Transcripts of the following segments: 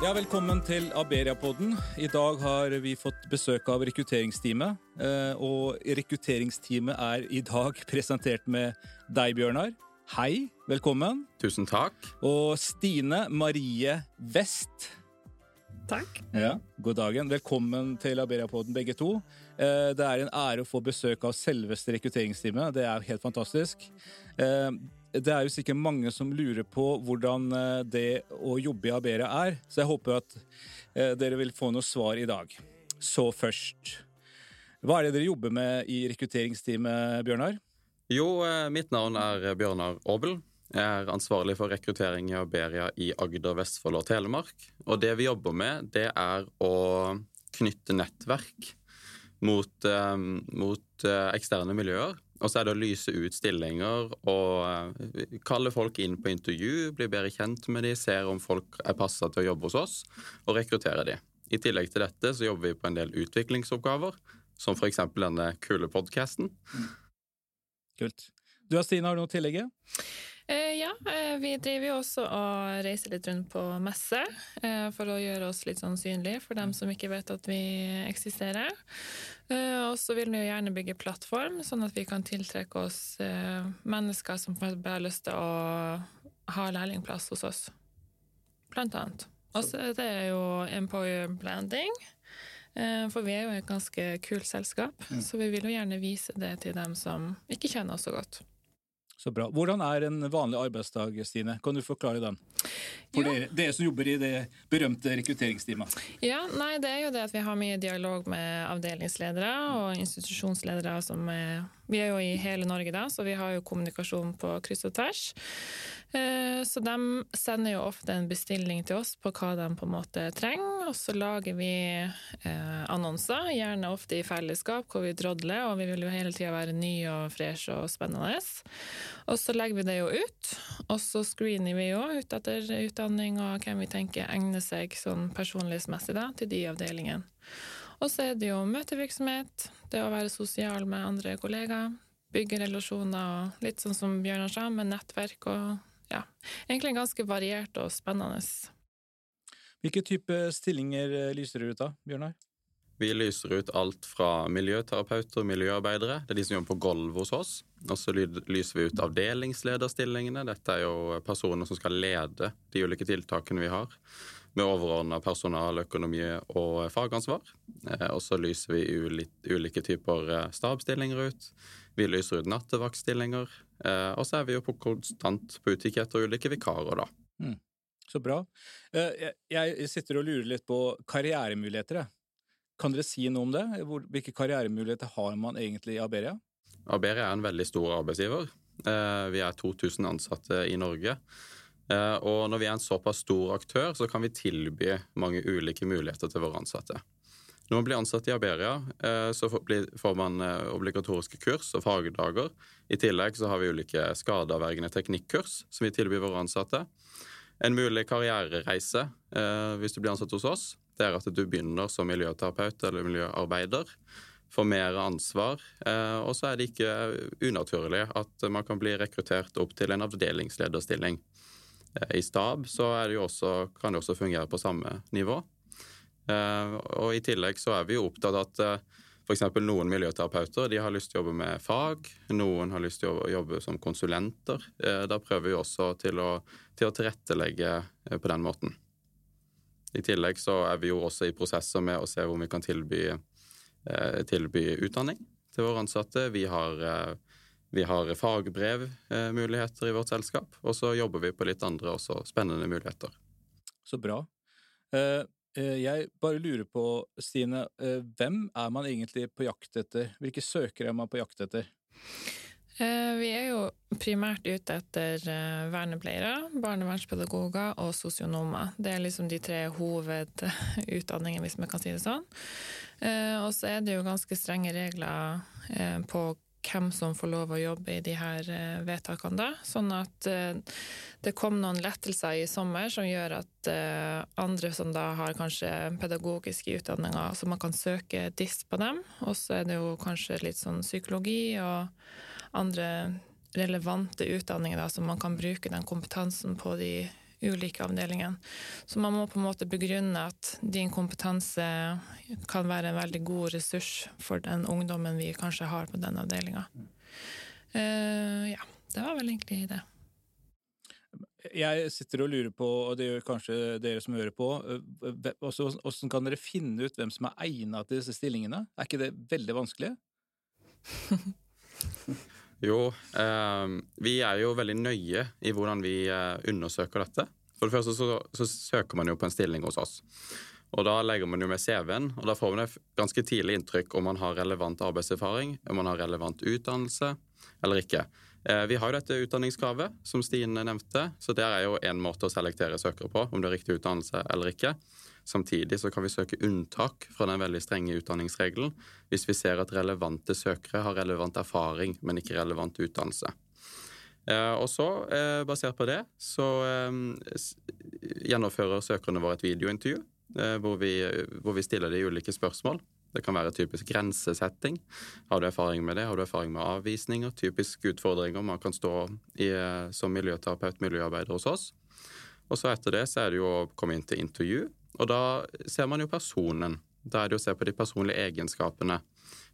Ja, Velkommen til Aberia-podden. I dag har vi fått besøk av rekrutteringsteamet. eh, Og rekrutteringsteamet er i dag presentert med deg, Bjørnar. Hei, velkommen. Tusen takk. Og Stine Marie West. Takk. Ja, God dagen. Velkommen til Aberia-podden, begge to. Eh, Det er en ære å få besøk av selveste rekrutteringsteamet. Det er helt fantastisk. Det er jo sikkert mange som lurer på hvordan eh, det å jobbe i Aberia er, så jeg håper at eh, dere vil få noe svar i dag. Så først Hva er det dere jobber med i rekrutteringsteamet, Bjørnar? Jo, eh, mitt navn er Bjørnar Aabel. Jeg er ansvarlig for rekruttering i Aberia i Agder, Vestfold og Telemark. Og det vi jobber med, det er å knytte nettverk mot, eh, mot eh, eksterne miljøer. Og så er det å lyse ut stillinger og eh, kalle folk inn på intervju, bli bedre kjent med de, ser om folk er passa til å jobbe hos oss, og rekruttere de. I tillegg til dette så jobber vi på en del utviklingsoppgaver, som f.eks. denne kule podkasten. Kult. Du Stine, har du noe å tillegge? Eh, ja, vi driver jo også og reiser litt rundt på messe eh, for å gjøre oss litt sånn synlige for dem som ikke vet at vi eksisterer. Eh, og så vil vi jo gjerne bygge plattform, sånn at vi kan tiltrekke oss mennesker som bare har lyst til å ha lærlingplass hos oss. Blant annet. Og så det er jo employer branding. eh, For vi er jo et ganske kult selskap, så vi vil jo gjerne vise det til dem som ikke kjenner oss så godt. Så bra. Hvordan er en vanlig arbeidsdag, Stine? Kan du forklare den? For dere, dere som jobber i det berømte rekrutteringsteamet. Ja, nei, det er jo det at vi har mye dialog med avdelingsledere og institusjonsledere som er Vi er jo i hele Norge, da, så vi har jo kommunikasjon på kryss og tvers. Eh, Så de sender jo ofte en bestilling til oss på hva de på en måte trenger, og så lager vi eh, annonser, gjerne ofte i fellesskap, hvor vi drodler, og vi vil jo hele tida være nye og freshe og spennende. Og så legger vi det jo ut, og så screener vi jo ut etter utdanning og hvem vi tenker egner seg sånn personlighetsmessig da, til de avdelingene. Og så er det jo møtevirksomhet, det å være sosial med andre kollegaer, bygge relasjoner og litt sånn som Bjørnar sa, med nettverk og ja, egentlig ganske variert og spennende. Hvilke type stillinger eh, lyser dere ut av, Bjørnar? Vi lyser ut alt fra miljøterapeuter og miljøarbeidere. Det er de som jobber på gulvet hos oss. Og så lyser vi ut avdelingslederstillingene. Dette er jo personer som skal lede de ulike tiltakene vi har, med overordna personal, økonomi og fagansvar. Eh, Og så lyser vi ulike typer stabstillinger stabsstillinger ut. Vi lyser ut nattevaktstillinger. Eh, Og så er vi jo på konstant på utkikk etter ulike vikarer, da. Så bra. Eh, Jeg sitter og lurer litt på karrieremuligheter. jeg. Kan dere si noe om det? Hvor- Hvilke karrieremuligheter har man egentlig i Aberia? Aberia er en veldig stor arbeidsgiver. Eh, Vi er 2000 ansatte i Norge. Og når vi er en såpass stor aktør, så kan vi tilby mange ulike muligheter til våre ansatte. Når man blir ansatt i Aberia, eh, så får man eh, obligatoriske kurs og fagdager. I tillegg så har vi ulike skadeavvergende teknikkurs som vi tilbyr våre ansatte. En mulig karrierereise eh, hvis du blir ansatt hos oss, det er at du begynner som miljøterapeut eller miljøarbeider. Får mer ansvar. Og så er det ikke unaturlig at man kan bli rekruttert opp til en avdelingslederstilling. I stab så det også, kan det også fungere på samme nivå. Eh, Og i tillegg så er vi jo opptatt av at eh, f.eks. noen miljøterapeuter de har lyst til å jobbe med fag, noen har lyst til å jobbe som konsulenter. Eh, Da prøver vi også til å, til å tilrettelegge på den måten. I tillegg så er vi jo også i prosesser med å se om vi kan tilby, tilby utdanning til våre ansatte. Vi har, vi har fagbrevmuligheter i vårt selskap, og så jobber vi på litt andre også spennende muligheter. Så bra. Eh, Jeg bare lurer på, Stine, eh, hvem er man egentlig på jakt etter? Hvilke søkere er man på jakt etter? Eh, Vi er jo primært ute etter vernepleiere, barnevernspedagoger og sosionomer. Det er liksom de tre hovedutdanningene, hvis man kan si det sånn. Og så er det jo ganske strenge regler på hvem som får lov å jobbe i de her eh, vedtakene da. Sånn at eh, det kom noen lettelser i sommer som gjør at eh, andre som da har kanskje pedagogiske utdanninger, så man kan søke DIS på dem. Og så er det jo kanskje litt sånn psykologi og andre relevante utdanninger da, så man kan bruke den kompetansen på de ulike avdelingene. Så man må på en måte begrunne at din kompetanse kan være en veldig god ressurs for den ungdommen vi kanskje har på den avdelinga. Uh, ja, det var vel egentlig det. Jeg sitter og lurer på, og det gjør kanskje dere som hører på, hvordan kan dere finne ut hvem som er egnet til disse stillingene? Er ikke det veldig vanskelig? jo, eh, vi er jo veldig nøye i hvordan vi eh, undersøker dette. For det første så, så, søker man jo på en stilling hos oss. Og Da legger man jo med CV-en, og da får man et ganske tidlig inntrykk om man har relevant arbeidserfaring, om man har relevant utdannelse eller ikke. Eh, vi har jo dette utdanningskravet, som Stine nevnte, så det er jo én måte å selektere søkere på, om det er riktig utdannelse eller ikke. Samtidig så kan vi søke unntak fra den veldig strenge utdanningsregelen hvis vi ser at relevante søkere har relevant erfaring, men ikke relevant utdannelse. Eh, og så, eh, basert på det, så eh, gjennomfører søkerne våre et videointervju hvor vi, hvor vi stiller de ulike spørsmål. Det kan være typisk grensesetting. Har du erfaring med det? Har du erfaring med avvisninger? Typiske utfordringer man kan stå i som miljøterapeut, miljøarbeider hos oss. Og så etter det så er det jo å komme inn til intervju. Og da ser man jo personen. Da er det å se på de personlige egenskapene.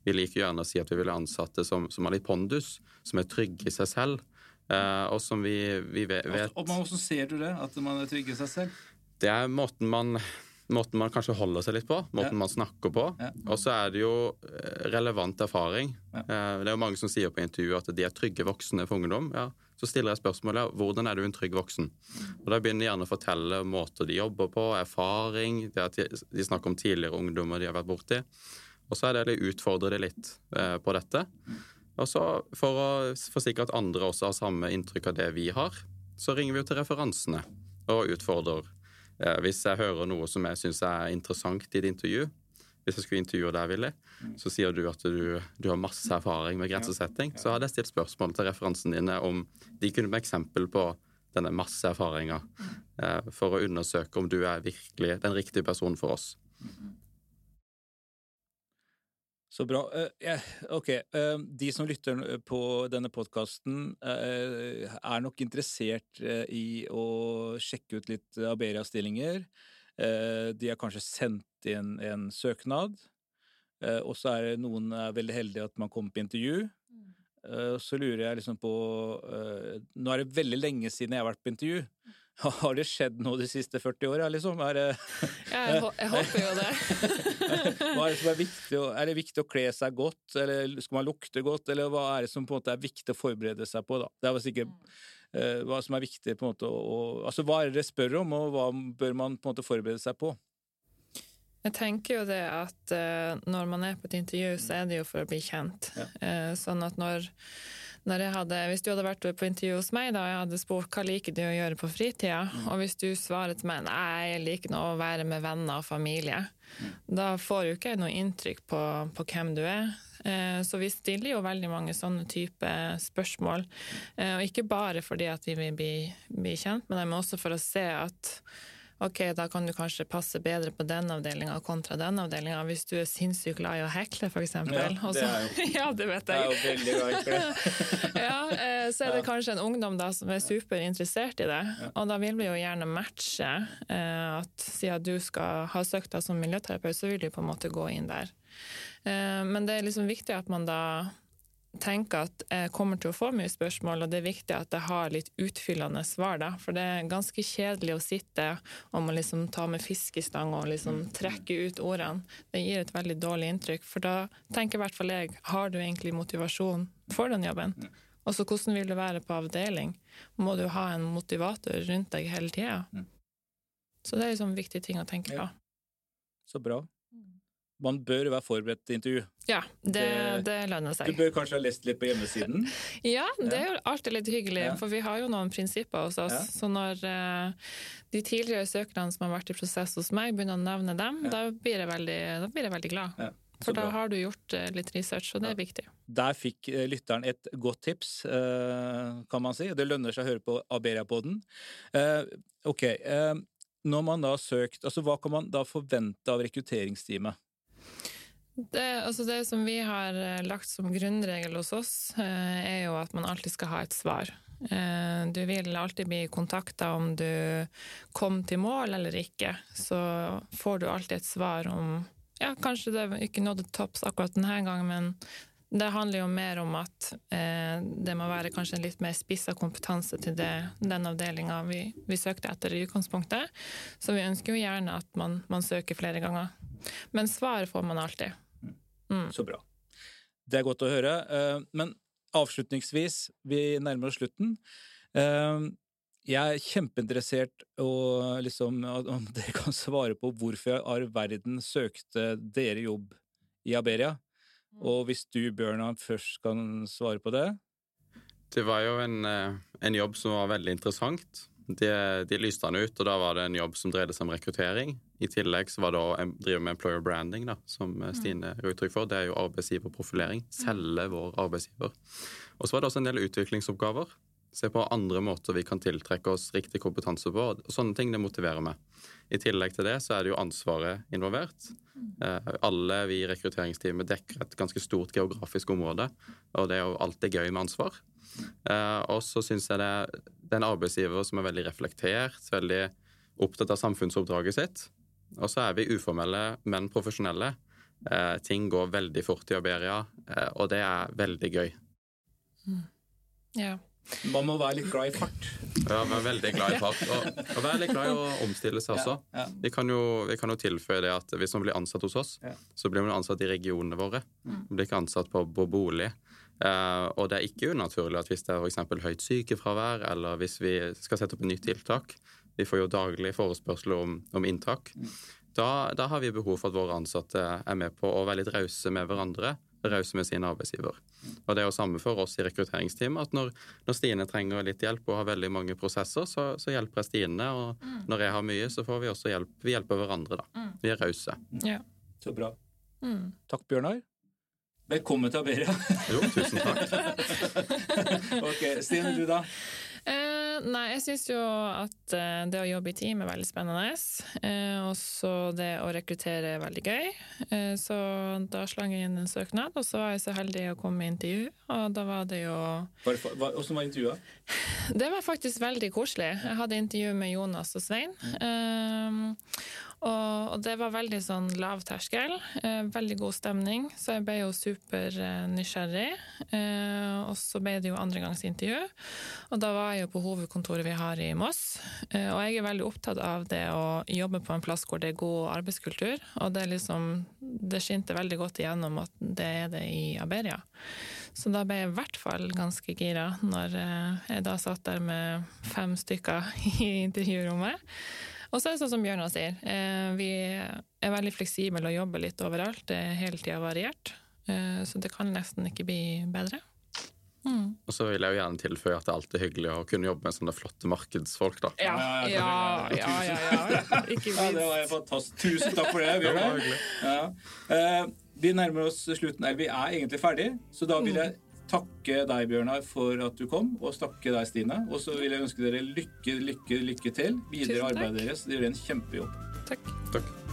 Vi liker gjerne å si at vi vil ha ansatte som, som har litt pondus, som er trygge i seg selv, Uh, og som vi, vi vet Og Hvordan ser du det, at man er trygg i seg selv? Det er måten man måten man kanskje holder seg litt på, måten ja. man snakker på. Ja. Og så er det jo eh, relevant erfaring. Ja. Uh, det er jo mange som sier på intervju at de er trygge voksne for ungdom. Ja, så stiller jeg spørsmålet hvordan er du en trygg voksen. Og Da begynner de gjerne å fortelle måter de jobber på, erfaring, det at de, snakker om tidligere ungdommer de har vært borti. Og så er det å utfordre det litt eh, på dette. Og så For å forsikre at andre også har samme inntrykk av det vi har, så ringer vi jo til referansene og utfordrer. Eh, hvis jeg hører noe som jeg syns er interessant i et intervju, hvis jeg skulle intervjue deg, Willy, mm. så sier du at du, du har masse erfaring med grensesetting. Så hadde jeg stilt spørsmål til referansene dine om de kunne med eksempel på denne masse erfaringa, eh, for å undersøke om du er virkelig den riktige personen for oss. Så bra. Uh, ok, uh, de som lytter på denne podkasten, uh, er nok interessert i å sjekke ut litt Aberia-stillinger. Eh, de har kanskje sendt inn en søknad, eh, og så er det noen er veldig heldige at man kommer på intervju. Mm. Eh, så lurer jeg liksom på Nå er det veldig lenge siden jeg har vært på intervju. Har det skjedd noe de siste 40 åra, liksom? Er det, jeg, jeg, håper jo det. hva er, det som er, viktig, er det viktig å kle seg godt, eller skal man lukte godt, eller hva er det som på en måte er viktig å forberede seg på? da? Det er sikkert mm. Hva som er viktig på en måte å, Altså hva er det dere spør om, og hva bør man på en måte forberede seg på? Jeg tenker jo det at uh, når man er på et intervju, så er det jo for å bli kjent. Ja. Uh, sånn at når, når hadde, Hvis du hadde vært på intervju hos meg da jeg hadde spurt hva liker du å gjøre på fritida, mm. og hvis du svarer til meg nei, jeg liker nå å være med venner og familie, mm. da får jo ikke jeg noe inntrykk på, på hvem du er. Eh, så vi stiller jo veldig mange sånne type spørsmål. Eh, og ikke bare fordi at vi vil bli, bli kjent med dem, men også for å se at ok, da kan du kanskje passe bedre på den avdelinga kontra den avdelinga, hvis du er sinnssykt glad i å hekle, f.eks. Ja, det er jo, ja, det vet jeg. Det er jo veldig glad ja, eh, så er det kanskje en ungdom da som er superinteressert i det, og da vil vi jo gjerne matche at siden du skal ha søkt deg som miljøterapeut, så vil du på en måte gå inn der. Eh, men det er liksom viktig at man da tenker at jeg kommer til å få mye spørsmål, og det er viktig at jeg har litt utfyllende svar, da. For det er ganske kjedelig å sitte og må liksom ta med fiskestang og liksom trekke ut ordene. Det gir et veldig dårlig inntrykk, for da tenker i hvert fall jeg har du egentlig motivasjon for den jobben? Og så hvordan vil du være på avdeling? Må du ha en motivator rundt deg hele tida? Så det er liksom viktige ting å tenke på. Så bra man bør være forberedt til intervju. Ja, det, det, lønner seg. Du bør kanskje ha lest litt på hjemmesiden? ja, det er jo alltid litt hyggelig, ja. for vi har jo noen prinsipper hos oss. Ja. Så når uh, de tidligere søkerne som har vært i prosess hos meg, begynner å nevne dem, ja. da, blir veldig, da blir jeg veldig glad. For da har du gjort uh, litt research, og det er viktig. Der fikk uh, lytteren et godt tips, kan man si. Det lønner seg å høre på Aberia-poden. ok, når man da har søkt, altså hva kan man da forvente av rekrutteringsteamet? Det, altså det, som vi har eh, lagt som grunnregel hos oss, eh, er jo at man alltid skal ha et svar. Eh, du vil alltid bli kontakta om du kom til mål eller ikke. Så får du alltid et svar om Ja, kanskje det ikke nådde topps akkurat denne gangen, men det handler jo mer om at det må være kanskje en litt mer spissa kompetanse til det, den avdelinga vi, vi, søkte etter i utgangspunktet. Så vi ønsker jo gjerne at man, man søker flere ganger. Men svaret får man alltid. Mm. Så bra. Det er godt å høre. Eh, men avslutningsvis, vi nærmer oss slutten. Eh, jeg er kjempeinteressert og liksom, om dere kan svare på hvorfor all verden søkte dere jobb i Aberia. Mm. Og hvis du, Bjørnar, først kan svare på det? Det var jo en, eh, en jobb som var veldig interessant. De, de lyste han ut, og da var det en jobb som dreide seg om rekruttering. I tillegg så var det å drive med employer branding, da, som eh, mm. Stine ga uttrykk for. Det er jo arbeidsgiverprofilering. Mm. Selge vår arbeidsgiver. Og så var det også en del utviklingsoppgaver. Se på andre måter vi kan tiltrekke oss riktig kompetanse på. og Sånne ting det motiverer meg. I tillegg til det så er det jo ansvaret involvert. Mm. Eh, alle vi i rekrutteringsteamet dekker et ganske stort geografisk område, og det er jo alltid gøy med ansvar. Eh, og så syns jeg det, det er en arbeidsgiver som er veldig reflektert, veldig opptatt av samfunnsoppdraget sitt. Og så er vi uformelle, men profesjonelle. Eh, ting går veldig fort i Aberia, eh, og det er veldig gøy. Mm. Ja. Man må være litt glad i fart. Ja, være veldig glad i fart. Og, og være litt glad i å omstille seg også. Ja, ja. Vi, kan jo, vi, kan jo, tilføye det at hvis man blir ansatt hos oss, ja. så blir man ansatt i regionene våre. Mm. Man blir ikke ansatt på, på bolig. Uh, og det er ikke unaturlig at hvis det er f.eks. høyt sykefravær, eller hvis vi skal sette opp et nytt tiltak Vi får jo daglig forespørsler om, om inntak. Mm. Da, da, har vi behov for at våre ansatte er med på å være litt rause med hverandre. Rause med sin arbeidsgiver. Og det er jo samme for oss i rekrutteringsteamet at når, når, Stine trenger litt hjelp og har veldig mange prosesser, så, så hjelper jeg Stine. Og mm. når jeg har mye, så får vi også hjelp. Vi hjelper hverandre, da. Mm. Vi er rause. Ja. Så bra. Mm. Takk, Bjørnar. Velkommen til Aberia. jo, tusen takk. ok, Stine, du da? Eh, nei, jeg syns jo at eh, det å jobbe i team er veldig spennende. Eh, og så det å rekruttere er veldig gøy. Eh, så da slang jeg inn en søknad, og så var jeg så heldig å komme i intervju. Og da var det jo Hvordan var intervjuet? Det var faktisk veldig koselig. Jeg hadde intervju med Jonas og Svein. Mm. Og, det var veldig sånn lav terskel. Eh, veldig god stemning, så jeg ble jo supernysgjerrig. Eh, og så ble det jo andregangsintervju, og da var jeg jo på hovedkontoret vi har i Moss. Eh, og jeg er veldig opptatt av det å jobbe på en plass hvor det er god arbeidskultur, og det, er liksom, det skinte veldig godt igjennom at det er det i Aberia. Så da ble jeg i hvert fall ganske gira når jeg da satt der med fem stykker i intervjurommet. Og så er det sånn som Bjørnar sier, eh, vi er veldig fleksible og jobber litt overalt. Det er hele tida variert. Eh, så det kan nesten ikke bli bedre. Mm. Og så vil jeg jo gjerne tilføye at det er alltid hyggelig å kunne jobbe med sånne flotte markedsfolk, da. Ja, ja, ja. ja, ja, Ikke minst. Ja, det var fantastisk. Tusen takk for det, Bjørnar. Ja. Uh, vi nærmer oss slutten. Eller vi er egentlig ferdig, så da vil jeg takke deg, Bjørnar, for at du kom, og takke deg, Stine. Og så vil jeg ønske dere lykke, lykke, lykke til videre i arbeidet deres. Dere gjør en kjempejobb. Takk. Takk.